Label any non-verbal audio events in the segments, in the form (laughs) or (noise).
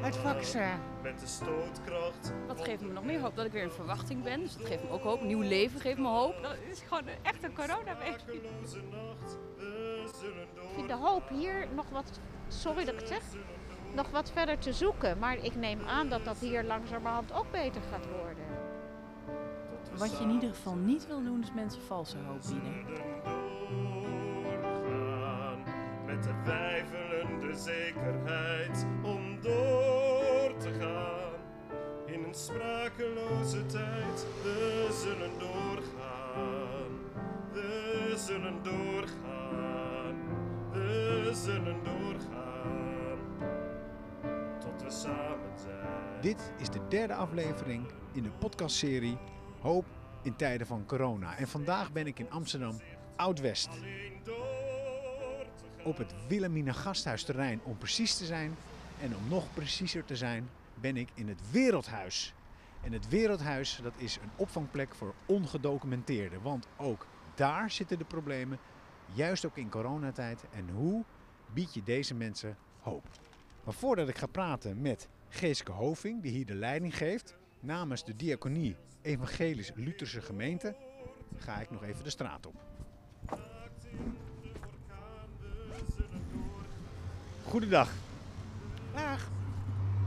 Het vaccin. Met de stootkracht. Dat geeft me nog meer hoop dat ik weer in verwachting ben. Dus dat geeft me ook hoop. Nieuw leven geeft me hoop. Dat is gewoon echt een coronaweek. Sprakeloze nacht. We zullen Ik vind de hoop hier nog wat, sorry dat ik het zeg, nog wat verder te zoeken. Maar ik neem aan dat dat hier langzamerhand ook beter gaat worden. Wat je in ieder geval niet wil doen, is mensen valse hoop bieden. doorgaan. Met de wijvelende zekerheid om door te gaan. In een sprakeloze tijd. We zullen doorgaan. We zullen doorgaan. We zullen doorgaan. Tot we samen zijn. Dit is de derde aflevering in de podcastserie Hoop in tijden van corona. En vandaag ben ik in Amsterdam Oud-West. Op het Wilhelmina Gasthuisterrein om precies te zijn. En om nog preciezer te zijn ben ik in het Wereldhuis. En het Wereldhuis dat is een opvangplek voor ongedocumenteerden. Want ook daar zitten de problemen. Juist ook in coronatijd. En hoe bied je deze mensen hoop? Maar voordat ik ga praten met Geeske Hoving, die hier de leiding geeft, namens de Diaconie Evangelisch Lutherse Gemeente, ga ik nog even de straat op. Goedendag. Dag.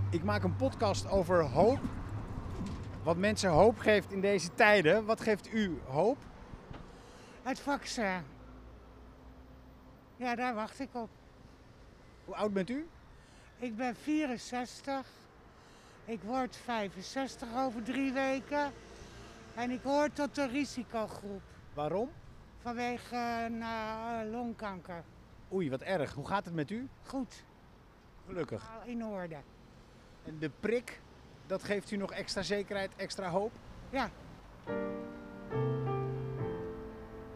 Ik maak een podcast over hoop. Wat mensen hoop geeft in deze tijden. Wat geeft u hoop? Het vaccin. Ja, daar wacht ik op. Hoe oud bent u? Ik ben 64. Ik word 65 over drie weken. En ik hoor tot de risicogroep Waarom? vanwege eh, longkanker. Oei, wat erg. Hoe gaat het met u? Goed, Gelukkig. al in orde. En de prik, dat geeft u nog extra zekerheid, extra hoop? Ja,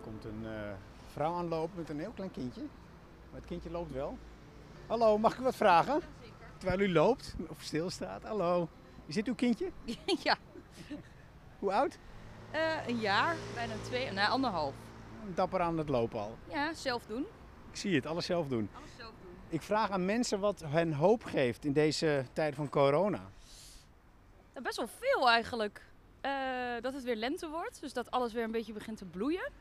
komt een eh, vrouw aanlopen met een heel klein kindje. Maar het kindje loopt wel. Hallo, mag ik u wat vragen? Terwijl u loopt of stilstaat. Hallo. Is dit uw kindje? (laughs) ja, Hoe oud? Eh, een jaar, bijna twee, nee, anderhalf. Dapper aan het lopen al. Ja, zelf doen. Ik zie het, alles zelf doen. Alles zelf doen. Ik vraag aan mensen wat hen hoop geeft in deze tijd van corona. Nou, best wel veel eigenlijk. Eh, dat het weer lente wordt, dus dat alles weer een beetje begint te bloeien.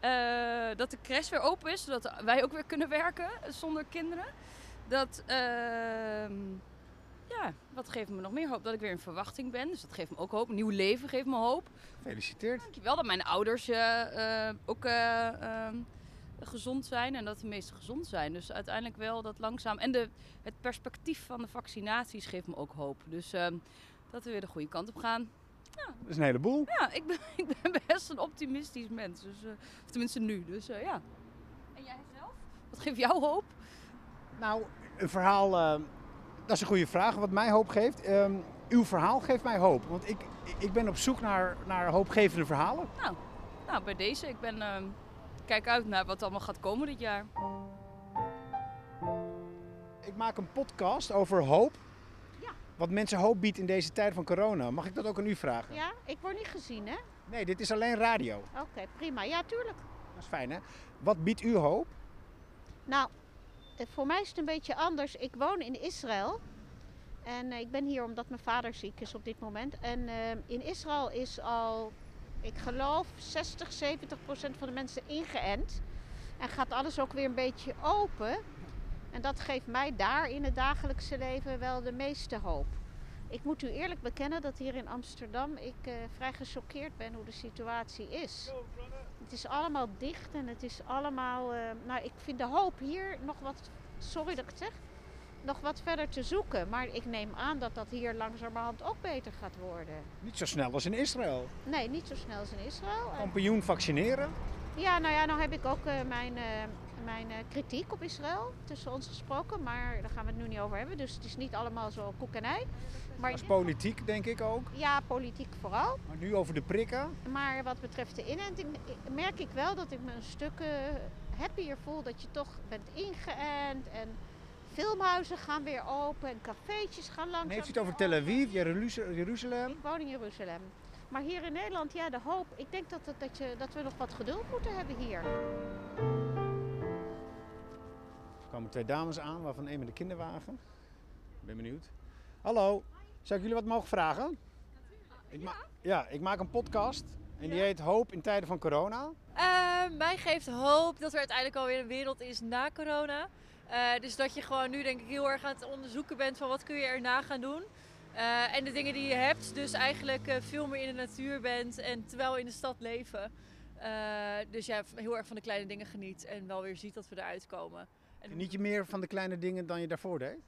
Eh, dat de crash weer open is, zodat wij ook weer kunnen werken zonder kinderen. Dat, ehm, ja, wat geeft me nog meer hoop? Dat ik weer in verwachting ben, dus dat geeft me ook hoop. Nieuw leven geeft me hoop. Gefeliciteerd. Dankjewel dat mijn ouders eh, eh, ook eh, ehm, gezond zijn en dat de meesten gezond zijn. Dus uiteindelijk wel dat langzaam. En de, het perspectief van de vaccinaties geeft me ook hoop. Dus ehm, dat we weer de goede kant op gaan. Dat is een heleboel. Ja, ik ben, (laughs) ik ben best een optimistisch mens. Dus, eh, of tenminste nu. Dus eh, ja. En jij zelf? Wat geeft jou hoop? Nou, een verhaal, eh, dat is een goede vraag. Wat mij hoop geeft. Ehm, uw verhaal geeft mij hoop. Want ik, ik ben op zoek naar, naar hoopgevende verhalen. Nou, nou bij deze. Ik ben, ehm, kijk uit naar wat allemaal gaat komen dit jaar. Ik maak een podcast over hoop. Ja. Wat mensen hoop biedt in deze tijd van corona. Mag ik dat ook aan u vragen? ja, ik word niet gezien hè? Nee, dit is alleen radio. Oké, prima. Ja, tuurlijk. Dat is fijn hè. Wat biedt u hoop? Nou, eh, voor mij is het een beetje anders. Ik woon in Israël. En eh, ik ben hier omdat mijn vader ziek is op dit moment. En eh, in Israël is al, ik geloof, 60, 70 procent van de mensen ingeënt. En gaat alles ook weer een beetje open. En dat geeft mij daar in het dagelijkse leven wel de meeste hoop. Ik moet u eerlijk bekennen dat hier in Amsterdam ik eh, vrij gechoqueerd ben hoe de situatie is. Het is allemaal dicht en het is allemaal. eh, nou, ik vind de hoop hier nog wat. Sorry dat ik het zeg. Nog wat verder te zoeken. Maar ik neem aan dat dat hier langzamerhand ook beter gaat worden. Niet zo snel als in Israël. Nee, niet zo snel als in Israël. En- Kampioen vaccineren. ja, nou ja, nou heb ik ook eh, mijn, eh, mijn eh, kritiek op Israël tussen ons gesproken. Maar daar gaan we het nu niet over hebben. Dus het is niet allemaal zo koek en ei. Maar is politiek denk ik ook. ja, politiek vooral. Maar nu over de prikken. Maar wat betreft de inenting merk ik wel dat ik me een stuk happier voel dat je toch bent ingeënt en filmhuizen gaan weer open en cafeetjes gaan langzaam. En heeft u het over Tel. Aviv, Jeruzalem? Jeruzalem? Ik woon in Jeruzalem. Maar hier in Nederland, ja, de hoop. Ik denk dat, het, dat, je, dat we nog wat geduld moeten hebben hier. Kwam komen twee dames aan, waarvan een met de kinderwagen. Ik ben benieuwd. Hallo, zou ik jullie wat mogen vragen? Ik ma- ja, ik maak een podcast en die heet Hoop in tijden van corona. Eh, mij geeft hoop dat er uiteindelijk alweer een wereld is na corona. Eh, dus dat je gewoon nu denk ik heel erg aan het onderzoeken bent van wat kun je erna gaan doen. Eh, en de dingen die je hebt, dus eigenlijk eh, veel meer in de natuur bent en terwijl in de stad leven. Dus ja, heel erg van de kleine dingen geniet en wel weer ziet dat we eruit komen. En Geniet je meer van de kleine dingen dan je daarvoor deed?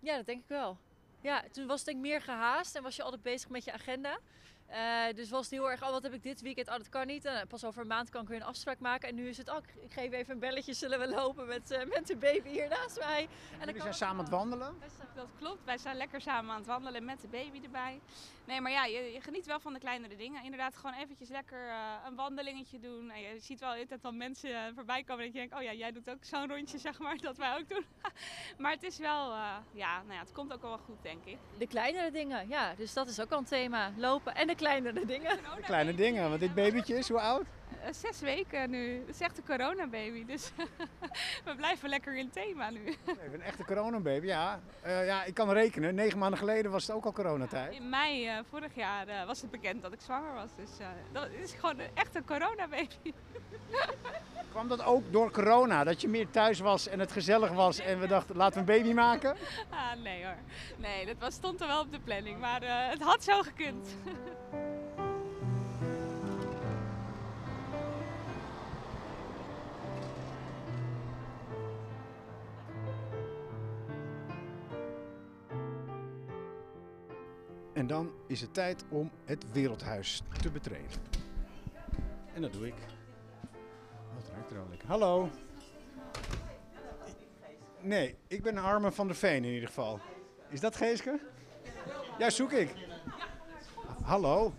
Ja, dat denk ik wel. Ja, toen was het denk ik meer gehaast en was je altijd bezig met je agenda. Eh, dus was het heel erg, oh wat heb ik dit weekend? Oh dat kan niet. En pas over een maand kan ik weer een afspraak maken. En nu is het, oh ik- geef even een belletje, zullen we lopen met, eh, met de baby hier naast mij. En Jullie kan zijn samen aan het wandelen? Dat klopt, wij zijn lekker samen aan het wandelen met de baby erbij. Nee, maar ja, je, je geniet wel van de kleinere dingen. Inderdaad, gewoon eventjes lekker eh, een wandelingetje doen. En je ziet wel de tijd wel mensen eh, voorbij komen dat je denkt, oh ja, jij doet ook zo'n rondje, zeg maar, dat wij ook doen. (laughs) maar het is wel, eh, ja, nou ja, het komt ook wel goed, denk ik. De kleinere dingen, ja. Dus dat is ook al een thema. Lopen en de kleinere dingen. De kleine dingen, want dit babytje is hoe oud? Eh, zes weken nu, dat is echt een coronababy, dus (laughs) we blijven lekker in thema nu. (laughs) Even een echte coronababy, ja. Eh, ja, ik kan rekenen. Negen maanden geleden was het ook al coronatijd. In mei eh, vorig jaar was het bekend dat ik zwanger was, dus dat is gewoon echt een coronababy. (laughs) Kwam dat ook door corona? Dat je meer thuis was en het gezellig was en we dachten, laten we een baby maken? Ah, nee hoor. Nee, dat was, stond er wel op de planning, maar het had zo gekund. Is het tijd om het wereldhuis te betreden. En dat doe ik. Het ruikt er al lekker. Hallo. Nee, ik ben Armen van der Veen in ieder geval. Is dat Geeske? Ja, zoek ik. Hallo.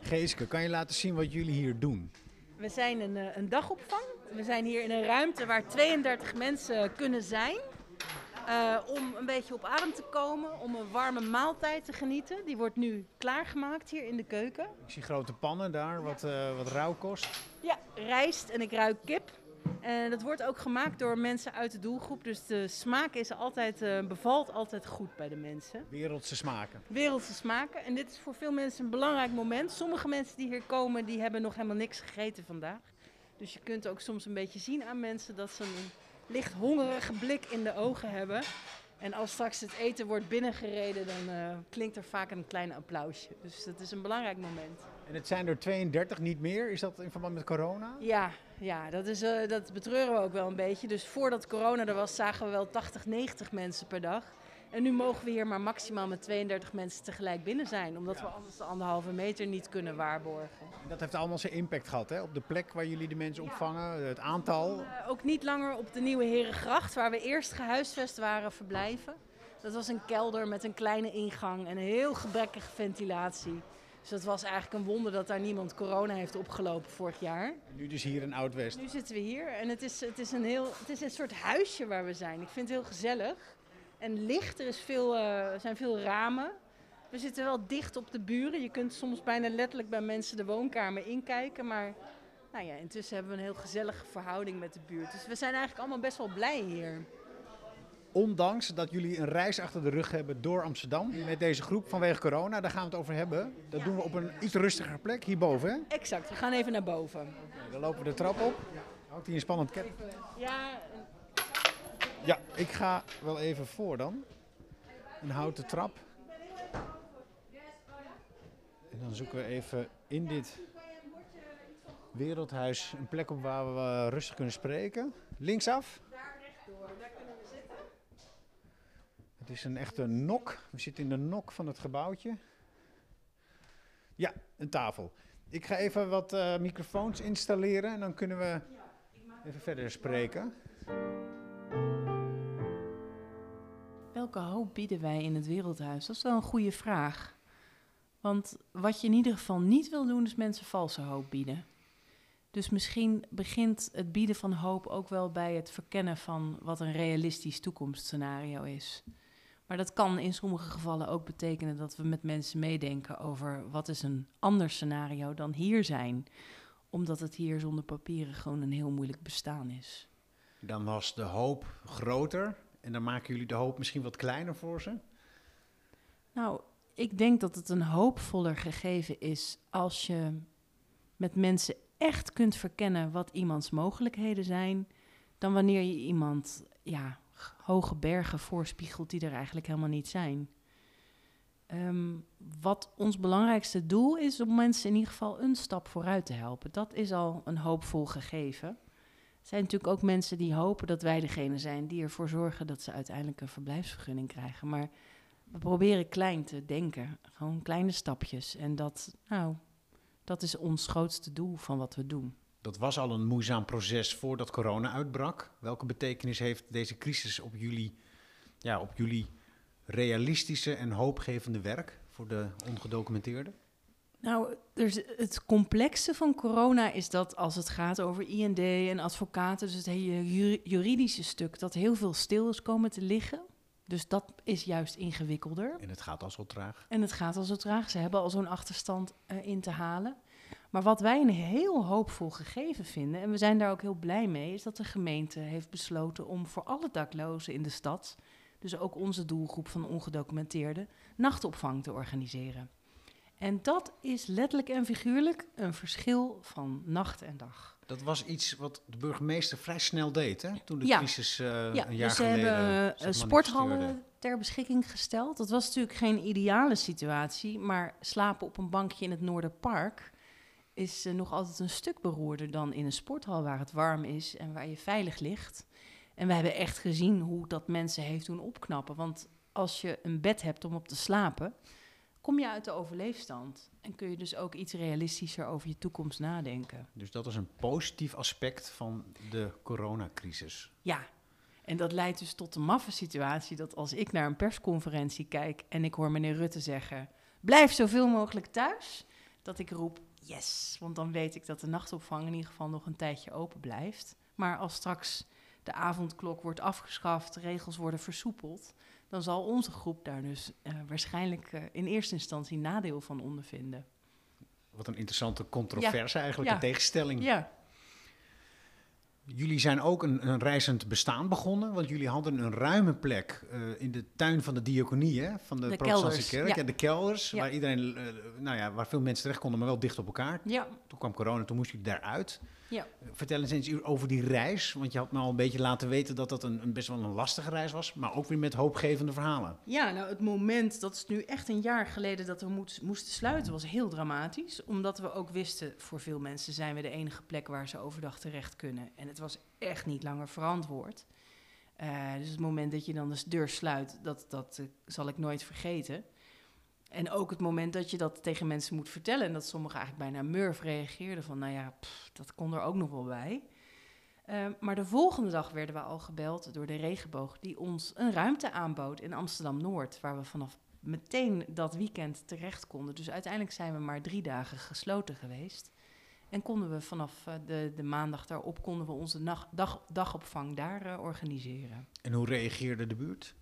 Geeske, kan je laten zien wat jullie hier doen? We zijn een, eh, een dagopvang. We zijn hier in een ruimte waar 32 mensen kunnen zijn. Eh, om een beetje op adem te komen, om een warme maaltijd te genieten. Die wordt nu klaargemaakt hier in de keuken. Ik zie grote pannen daar, wat, eh wat rauwkost. Ja, rijst en ik ruik kip. En dat wordt ook gemaakt door mensen uit de doelgroep. Dus de smaak is altijd, eh, bevalt altijd goed bij de mensen. Wereldse smaken. Wereldse smaken. En dit is voor veel mensen een belangrijk moment. Sommige mensen die hier komen, die hebben nog helemaal niks gegeten vandaag. Dus je kunt ook soms een beetje zien aan mensen dat ze een licht hongerige blik in de ogen hebben. En als straks het eten wordt binnengereden, dan eh, klinkt er vaak een klein applausje. Dus dat is een belangrijk moment. En het zijn er 32, niet meer. Is dat in verband met corona? Ja, ja dat, is, eh, dat betreuren we ook wel een beetje. Dus voordat corona er was, zagen we wel 80, 90 mensen per dag. En nu mogen we hier maar maximaal met 32 mensen tegelijk binnen zijn. Omdat we anders de anderhalve meter niet kunnen waarborgen. En dat heeft allemaal zijn impact gehad hè? op de plek waar jullie de mensen opvangen, het aantal. Ook niet langer op de Nieuwe Herengracht, waar we eerst gehuisvest waren, verblijven. Dat was een kelder met een kleine ingang en een heel gebrekkige ventilatie. Dus dat was eigenlijk een wonder dat daar niemand corona heeft opgelopen vorig jaar. Nu dus hier in Oud-West. Nu zitten we hier en het is, het, is een heel, het is een soort huisje waar we zijn. Ik vind het heel gezellig. En licht, er is veel, eh, zijn veel ramen. We zitten wel dicht op de buren. Je kunt soms bijna letterlijk bij mensen de woonkamer inkijken. Maar nou ja, intussen hebben we een heel gezellige verhouding met de buurt. Dus we zijn eigenlijk allemaal best wel blij hier. Ondanks dat jullie een reis achter de rug hebben door Amsterdam met deze groep vanwege corona, daar gaan we het over hebben. Dat doen we op een iets rustiger plek, hierboven. Hè? Exact, we gaan even naar boven. Dan lopen we de trap op. Houdt hij een spannend cap? Ja, Ja, ik ga wel even voor dan. Een houten trap. En dan zoeken we even in dit wereldhuis een plek op waar we rustig kunnen spreken. Linksaf. Het is een echte nok. We zitten in de nok van het gebouwtje. Ja, een tafel. Ik ga even wat eh, microfoons installeren en dan kunnen we even verder spreken. Welke hoop bieden wij in het Wereldhuis? Dat is wel een goede vraag. Want wat je in ieder geval niet wil doen, is mensen valse hoop bieden. Dus misschien begint het bieden van hoop ook wel bij het verkennen van wat een realistisch toekomstscenario is. Maar dat kan in sommige gevallen ook betekenen dat we met mensen meedenken over wat is een ander scenario dan hier zijn. Omdat het hier zonder papieren gewoon een heel moeilijk bestaan is. Dan was de hoop groter en dan maken jullie de hoop misschien wat kleiner voor ze. Nou, ik denk dat het een hoopvoller gegeven is als je met mensen echt kunt verkennen wat iemands mogelijkheden zijn, dan wanneer je iemand ja, hoge bergen voorspiegelt die er eigenlijk helemaal niet zijn. Ehm, wat ons belangrijkste doel is om mensen in ieder geval een stap vooruit te helpen. Dat is al een hoopvol gegeven. Zijn natuurlijk ook mensen die hopen dat wij degene zijn die ervoor zorgen dat ze uiteindelijk een verblijfsvergunning krijgen. Maar we proberen klein te denken, gewoon kleine stapjes. En dat, nou, dat is ons grootste doel van wat we doen. Dat was al een moeizaam proces voordat corona uitbrak. Welke betekenis heeft deze crisis op jullie, ja, op jullie realistische en hoopgevende werk voor de ongedocumenteerden? Nou, dus het complexe van corona is dat als het gaat over IND en advocaten, dus het hele juri- juridische stuk, dat heel veel stil is komen te liggen. Dus dat is juist ingewikkelder. En het gaat al zo traag. En het gaat al zo traag. Ze hebben al zo'n achterstand eh, in te halen. Maar wat wij een heel hoopvol gegeven vinden, en we zijn daar ook heel blij mee, is dat de gemeente heeft besloten om voor alle daklozen in de stad, dus ook onze doelgroep van ongedocumenteerden, nachtopvang te organiseren. En dat is letterlijk en figuurlijk een verschil van nacht en dag. Dat was iets wat de burgemeester vrij snel deed, hè? Toen de Ja. crisis eh, ja, een jaar dus ze geleden hebben zich eh, manifesteerde. sporthallen ter beschikking gesteld. Dat was natuurlijk geen ideale situatie, maar slapen op een bankje in het Noorderpark is eh, nog altijd een stuk beroerder dan in een sporthal waar het warm is en waar je veilig ligt. En we hebben echt gezien hoe dat mensen heeft doen opknappen. Want als je een bed hebt om op te slapen, kom je uit de overleefstand. En kun je dus ook iets realistischer over je toekomst nadenken. Dus dat is een positief aspect van de coronacrisis. Ja, en dat leidt dus tot de maffe situatie dat als ik naar een persconferentie kijk en ik hoor meneer Rutte zeggen: blijf zoveel mogelijk thuis, dat ik roep: yes, want dan weet ik dat de nachtopvang in ieder geval nog een tijdje open blijft. Maar als straks de avondklok wordt afgeschaft, regels worden versoepeld, dan zal onze groep daar dus eh, waarschijnlijk eh, in eerste instantie nadeel van ondervinden. Wat een interessante controverse eigenlijk, Ja. een tegenstelling. Ja, Jullie zijn ook een, een reizend bestaan begonnen, want jullie hadden een ruime plek eh, in de tuin van de diaconie, hè, van de, De protestantse kerk. ja. Ja, de kelders, waar iedereen, nou ja, waar veel mensen terecht konden, maar wel dicht op elkaar. ja, Toen kwam corona, toen moest jullie daaruit. Ja. Vertel eens eens over die reis, want je had me al een beetje laten weten dat dat een, een best wel een lastige reis was, maar ook weer met hoopgevende verhalen. Ja, nou het moment, dat is nu echt een jaar geleden dat we moest- moesten sluiten, was heel dramatisch. Omdat we ook wisten, voor veel mensen zijn we de enige plek waar ze overdag terecht kunnen. En het was echt niet langer verantwoord. Eh, dus het moment dat je dan de deur sluit, dat, dat eh, zal ik nooit vergeten. En ook het moment dat je dat tegen mensen moet vertellen. En dat sommigen eigenlijk bijna murf reageerden van, nou ja, pff, dat kon er ook nog wel bij. Eh, maar de volgende dag werden we al gebeld door de regenboog, die ons een ruimte aanbood in Amsterdam-Noord, waar we vanaf meteen dat weekend terecht konden. Dus uiteindelijk zijn we maar drie dagen gesloten geweest. En konden we vanaf eh, de, de maandag daarop konden we onze nacht, dag, dagopvang daar eh, organiseren. En hoe reageerde de buurt?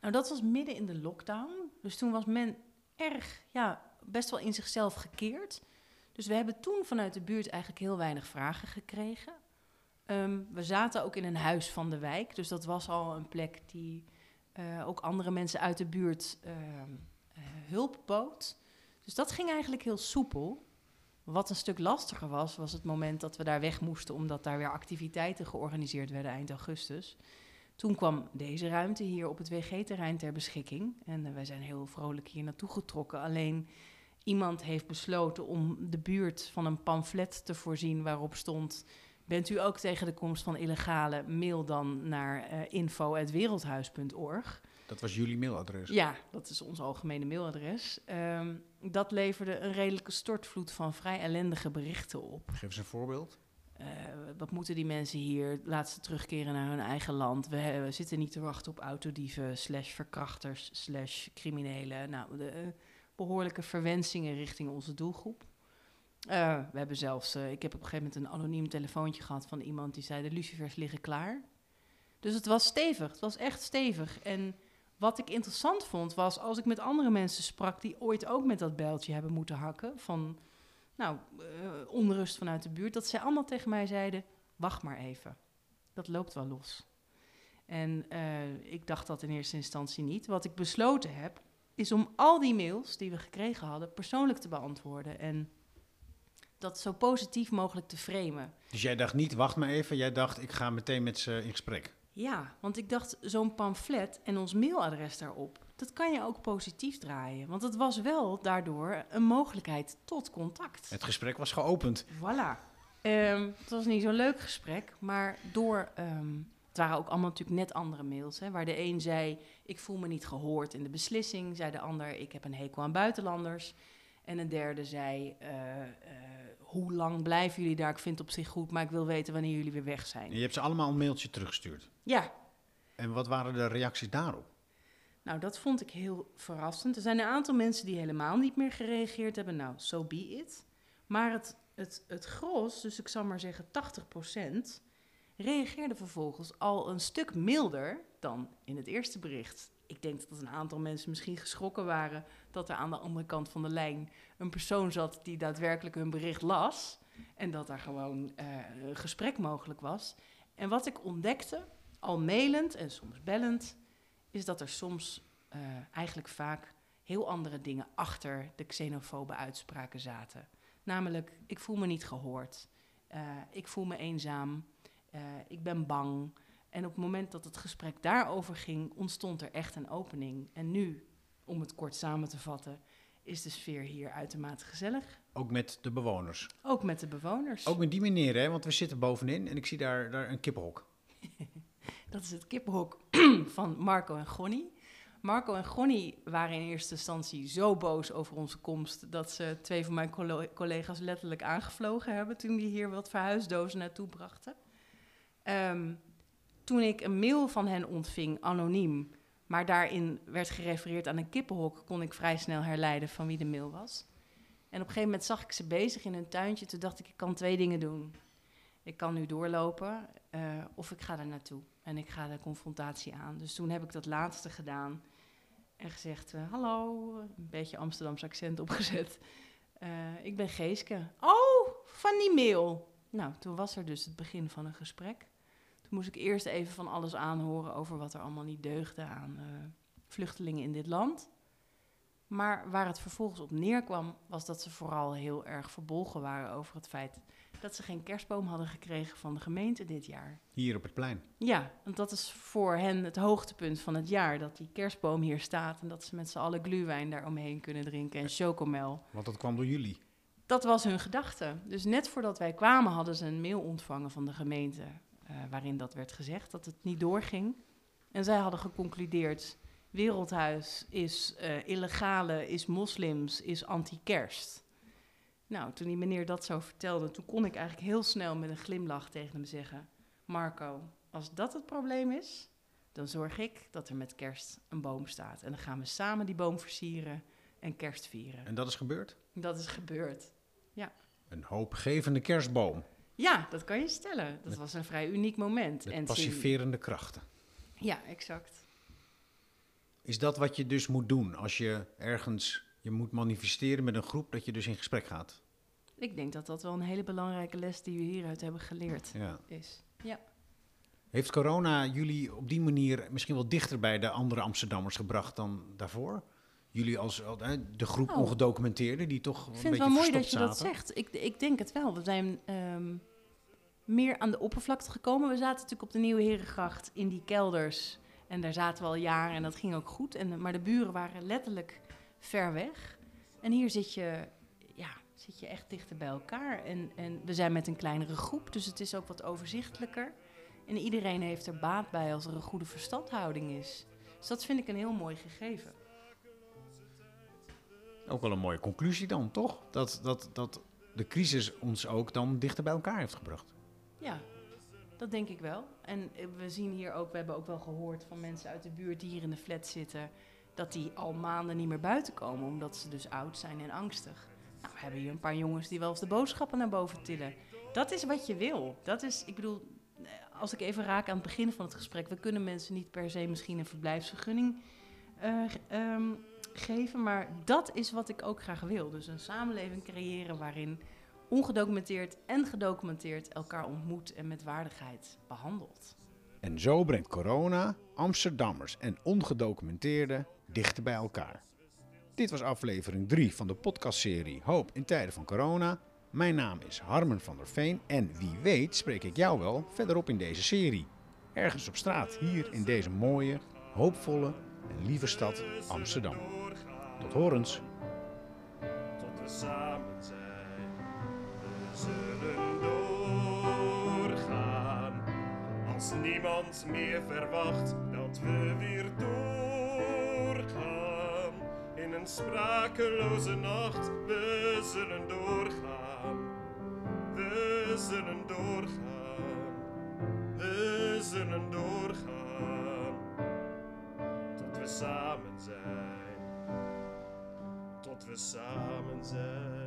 Nou, dat was midden in de lockdown. Dus toen was men erg, ja, best wel in zichzelf gekeerd. Dus we hebben toen vanuit de buurt eigenlijk heel weinig vragen gekregen. Ehm, we zaten ook in een huis van de wijk. Dus dat was al een plek die eh, ook andere mensen uit de buurt ehm, eh, hulp bood. Dus dat ging eigenlijk heel soepel. Wat een stuk lastiger was, was het moment dat we daar weg moesten, omdat daar weer activiteiten georganiseerd werden eind augustus. Toen kwam deze ruimte hier op het WG-terrein ter beschikking. En eh, wij zijn heel vrolijk hier naartoe getrokken. Alleen iemand heeft besloten om de buurt van een pamflet te voorzien waarop stond... Bent u ook tegen de komst van illegale? Mail dan naar eh info.wereldhuis.org. Dat was jullie mailadres. Ja, dat is ons algemene mailadres. Ehm, dat leverde een redelijke stortvloed van vrij ellendige berichten op. Geef eens een voorbeeld. Eh, wat moeten die mensen hier? Laat ze terugkeren naar hun eigen land. We, zitten niet te wachten op autodieven, slash verkrachters, slash criminelen. Nou, de, eh, behoorlijke verwensingen richting onze doelgroep. Eh, we hebben zelfs, ik heb op een gegeven moment een anoniem telefoontje gehad van iemand die zei: de lucifers liggen klaar. Dus het was stevig, het was echt stevig. En wat ik interessant vond was als ik met andere mensen sprak die ooit ook met dat bijltje hebben moeten hakken van nou, eh, onrust vanuit de buurt, dat zij allemaal tegen mij zeiden: wacht maar even. Dat loopt wel los. En eh, ik dacht dat in eerste instantie niet. Wat ik besloten heb, is om al die mails die we gekregen hadden persoonlijk te beantwoorden. En dat zo positief mogelijk te framen. Dus jij dacht niet, wacht maar even. Jij dacht, ik ga meteen met ze in gesprek. Ja, want ik dacht, zo'n pamflet en ons mailadres daarop, dat kan je ook positief draaien. Want het was wel daardoor een mogelijkheid tot contact. Het gesprek was geopend. Voilà. Ehm, het was niet zo'n leuk gesprek, maar door. ehm, het waren ook allemaal natuurlijk net andere mails. Hè, waar de een zei: Ik voel me niet gehoord in de beslissing. Zei de ander: Ik heb een hekel aan buitenlanders. En een derde zei: eh, eh, Hoe lang blijven jullie daar? Ik vind het op zich goed, maar ik wil weten wanneer jullie weer weg zijn. En je hebt ze allemaal een mailtje teruggestuurd. Ja, En wat waren de reacties daarop? Nou dat vond ik heel verrassend. Er zijn een aantal mensen die helemaal niet meer gereageerd hebben. Nou, so be it. Maar het, het, het gros, dus ik zal maar zeggen 80%, reageerde vervolgens al een stuk milder dan in het eerste bericht. Ik denk dat een aantal mensen misschien geschrokken waren dat er aan de andere kant van de lijn een persoon zat die daadwerkelijk hun bericht las. En dat daar gewoon eh, een gesprek mogelijk was. En wat ik ontdekte, al mailend en soms bellend, is dat er soms eh, eigenlijk vaak heel andere dingen achter de xenofobe uitspraken zaten. Namelijk, ik voel me niet gehoord, eh, ik voel me eenzaam, eh, ik ben bang. En op het moment dat het gesprek daarover ging, ontstond er echt een opening. En nu, om het kort samen te vatten, is de sfeer hier uitermate gezellig. Ook met de bewoners. Ook met de bewoners. Ook met die meneer, hè? Want we zitten bovenin en ik zie daar, daar een kippenhok. (laughs) Dat is het kippenhok (clears throat) van Marco en Gonnie. Marco en Gonnie waren in eerste instantie zo boos over onze komst dat ze twee van mijn collega's letterlijk aangevlogen hebben toen die hier wat verhuisdozen naartoe brachten. Ehm, toen ik een mail van hen ontving, anoniem, maar daarin werd gerefereerd aan een kippenhok, kon ik vrij snel herleiden van wie de mail was. En op een gegeven moment zag ik ze bezig in hun tuintje. Toen dacht ik, ik kan twee dingen doen. Ik kan nu doorlopen eh, of ik ga er naartoe en ik ga de confrontatie aan. Dus toen heb ik dat laatste gedaan en gezegd, eh, hallo, een beetje Amsterdams accent opgezet. Eh, ik ben Geeske. Oh, van die mail. Nou, toen was er dus het begin van een gesprek. Toen moest ik eerst even van alles aanhoren over wat er allemaal niet deugde aan eh, vluchtelingen in dit land. Maar waar het vervolgens op neerkwam, was dat ze vooral heel erg verbolgen waren over het feit dat ze geen kerstboom hadden gekregen van de gemeente dit jaar. Hier op het plein. Ja, want dat is voor hen het hoogtepunt van het jaar, dat die kerstboom hier staat en dat ze met z'n allen gluwijn daar omheen kunnen drinken en chocomel. Want dat kwam door jullie. Dat was hun gedachte. Dus net voordat wij kwamen hadden ze een mail ontvangen van de gemeente eh, waarin dat werd gezegd, dat het niet doorging. En zij hadden geconcludeerd, Wereldhuis is eh, illegale, is moslims, is anti-kerst. Nou, toen die meneer dat zo vertelde, toen kon ik eigenlijk heel snel met een glimlach tegen hem zeggen... Marco, als dat het probleem is, dan zorg ik dat er met kerst een boom staat. En dan gaan we samen die boom versieren en kerst vieren. En dat is gebeurd? Dat is gebeurd. Een hoopgevende kerstboom. Ja, dat kan je stellen. Dat was een vrij uniek moment. Met sinds- passiverende krachten. Ja, exact. Is dat wat je dus moet doen als je ergens je moet manifesteren met een groep, dat je dus in gesprek gaat? Ik denk dat dat wel een hele belangrijke les die we hieruit hebben geleerd Ja. is. Ja. Heeft corona jullie op die manier misschien wel dichter bij de andere Amsterdammers gebracht dan daarvoor? Jullie als de groep Oh. ongedocumenteerden die toch Ik een vind het beetje wel mooi dat je dat zaten? zegt. Ik, ik denk het wel. We zijn ehm, meer aan de oppervlakte gekomen. We zaten natuurlijk op de Nieuwe Herengracht in die kelders. En daar zaten we al jaren en dat ging ook goed. En, maar de buren waren letterlijk ver weg. En hier zit je, ja, zit je echt dichter bij elkaar. En, en we zijn met een kleinere groep, dus het is ook wat overzichtelijker. En iedereen heeft er baat bij als er een goede verstandhouding is. Dus dat vind ik een heel mooi gegeven. Ook wel een mooie conclusie dan, toch? Dat, dat, dat de crisis ons ook dan dichter bij elkaar heeft gebracht. Ja, dat denk ik wel. En we zien hier ook, we hebben ook wel gehoord van mensen uit de buurt die hier in de flat zitten, dat die al maanden niet meer buiten komen, omdat ze dus oud zijn en angstig. Nou, we hebben hier een paar jongens die wel eens de boodschappen naar boven tillen. Dat is wat je wil. Dat is, ik bedoel, eh, als ik even raak aan het begin van het gesprek, we kunnen mensen niet per se misschien een verblijfsvergunning eh, ehm, geven, maar dat is wat ik ook graag wil. Dus een samenleving creëren waarin ongedocumenteerd en gedocumenteerd elkaar ontmoet en met waardigheid behandelt. En zo brengt corona Amsterdammers en ongedocumenteerden dichter bij elkaar. Dit was aflevering 3 van de podcastserie Hoop in tijden van corona. Mijn naam is Harmen van der Veen en wie weet spreek ik jou wel verderop in deze serie. Ergens op straat hier in deze mooie, hoopvolle en lieve stad Amsterdam. Tot horens! tot we samen zijn. We zullen doorgaan. Als niemand meer verwacht dat we weer doorgaan. In een sprakeloze nacht, we zullen doorgaan. We zullen doorgaan. We zullen doorgaan. Tot we samen zijn tot we samen zijn.